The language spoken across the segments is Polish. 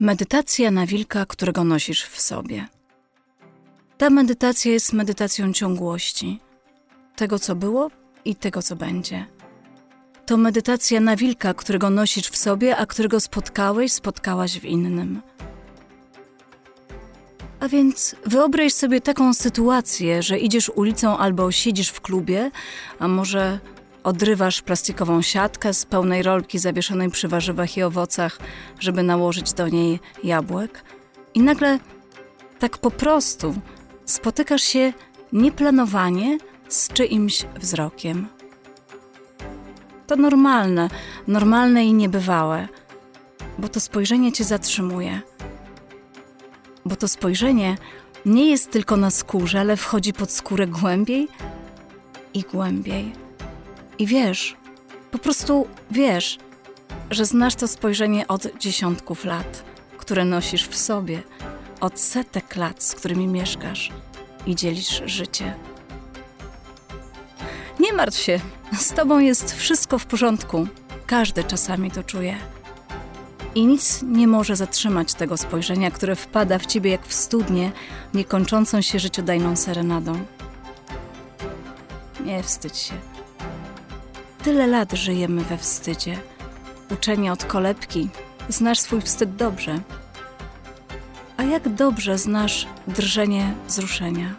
Medytacja na wilka, którego nosisz w sobie. Ta medytacja jest medytacją ciągłości tego, co było i tego, co będzie. To medytacja na wilka, którego nosisz w sobie, a którego spotkałeś, spotkałaś w innym. A więc wyobraź sobie taką sytuację, że idziesz ulicą albo siedzisz w klubie, a może odrywasz plastikową siatkę z pełnej rolki zawieszonej przy warzywach i owocach, żeby nałożyć do niej jabłek, i nagle tak po prostu spotykasz się nieplanowanie z czyimś wzrokiem. To normalne, normalne i niebywałe, bo to spojrzenie cię zatrzymuje. Bo to spojrzenie nie jest tylko na skórze, ale wchodzi pod skórę głębiej i głębiej. I wiesz, po prostu wiesz, że znasz to spojrzenie od dziesiątków lat, które nosisz w sobie, od setek lat, z którymi mieszkasz i dzielisz życie. Nie martw się, z tobą jest wszystko w porządku. Każdy czasami to czuje. I nic nie może zatrzymać tego spojrzenia, które wpada w ciebie jak w studnię, niekończącą się życiodajną serenadą. Nie wstydź się. Tyle lat żyjemy we wstydzie. Uczenie od kolebki, znasz swój wstyd dobrze. A jak dobrze znasz drżenie wzruszenia,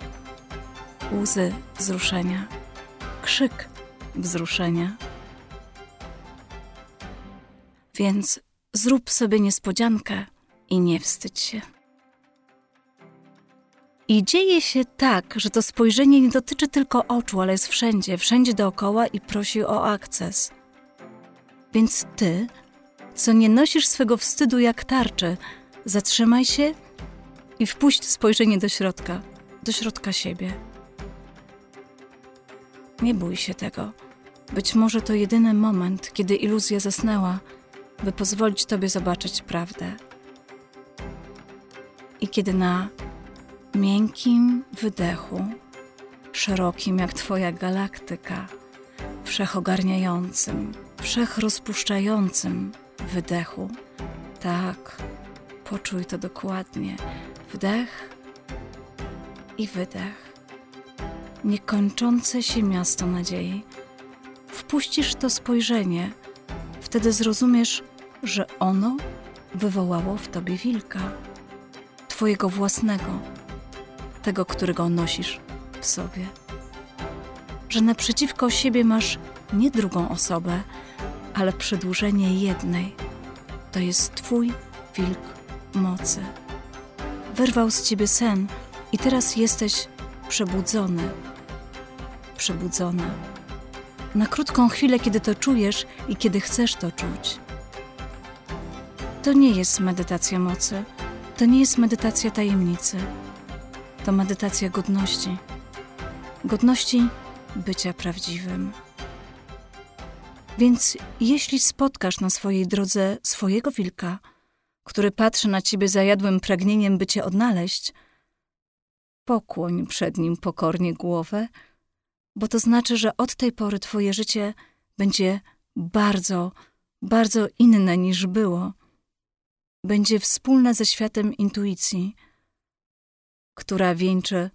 łzy wzruszenia, krzyk wzruszenia. Więc zrób sobie niespodziankę i nie wstydź się. I dzieje się tak, że to spojrzenie nie dotyczy tylko oczu, ale jest wszędzie, wszędzie dookoła i prosi o akces. Więc ty, co nie nosisz swego wstydu jak tarczy, zatrzymaj się i wpuść spojrzenie do środka, do środka siebie. Nie bój się tego. Być może to jedyny moment, kiedy iluzja zasnęła, by pozwolić tobie zobaczyć prawdę. I kiedy na miękkim wydechu, szerokim jak Twoja galaktyka, wszechogarniającym, wszechrozpuszczającym wydechu. Tak, poczuj to dokładnie. Wdech i wydech. Niekończące się miasto nadziei. Wpuścisz to spojrzenie, wtedy zrozumiesz, że ono wywołało w tobie wilka, twojego własnego tego, którego nosisz w sobie. Że naprzeciwko siebie masz nie drugą osobę, ale przedłużenie jednej. To jest Twój wilk mocy. Wyrwał z Ciebie sen i teraz jesteś przebudzony, przebudzona. Na krótką chwilę, kiedy to czujesz i kiedy chcesz to czuć. To nie jest medytacja mocy, to nie jest medytacja tajemnicy to medytacja godności. Godności bycia prawdziwym. Więc jeśli spotkasz na swojej drodze swojego wilka, który patrzy na ciebie zajadłym pragnieniem, by cię odnaleźć, pokłoń przed nim pokornie głowę, bo to znaczy, że od tej pory twoje życie będzie bardzo, bardzo inne niż było. Będzie wspólne ze światem intuicji, która wieńczy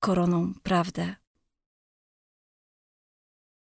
koroną prawdę.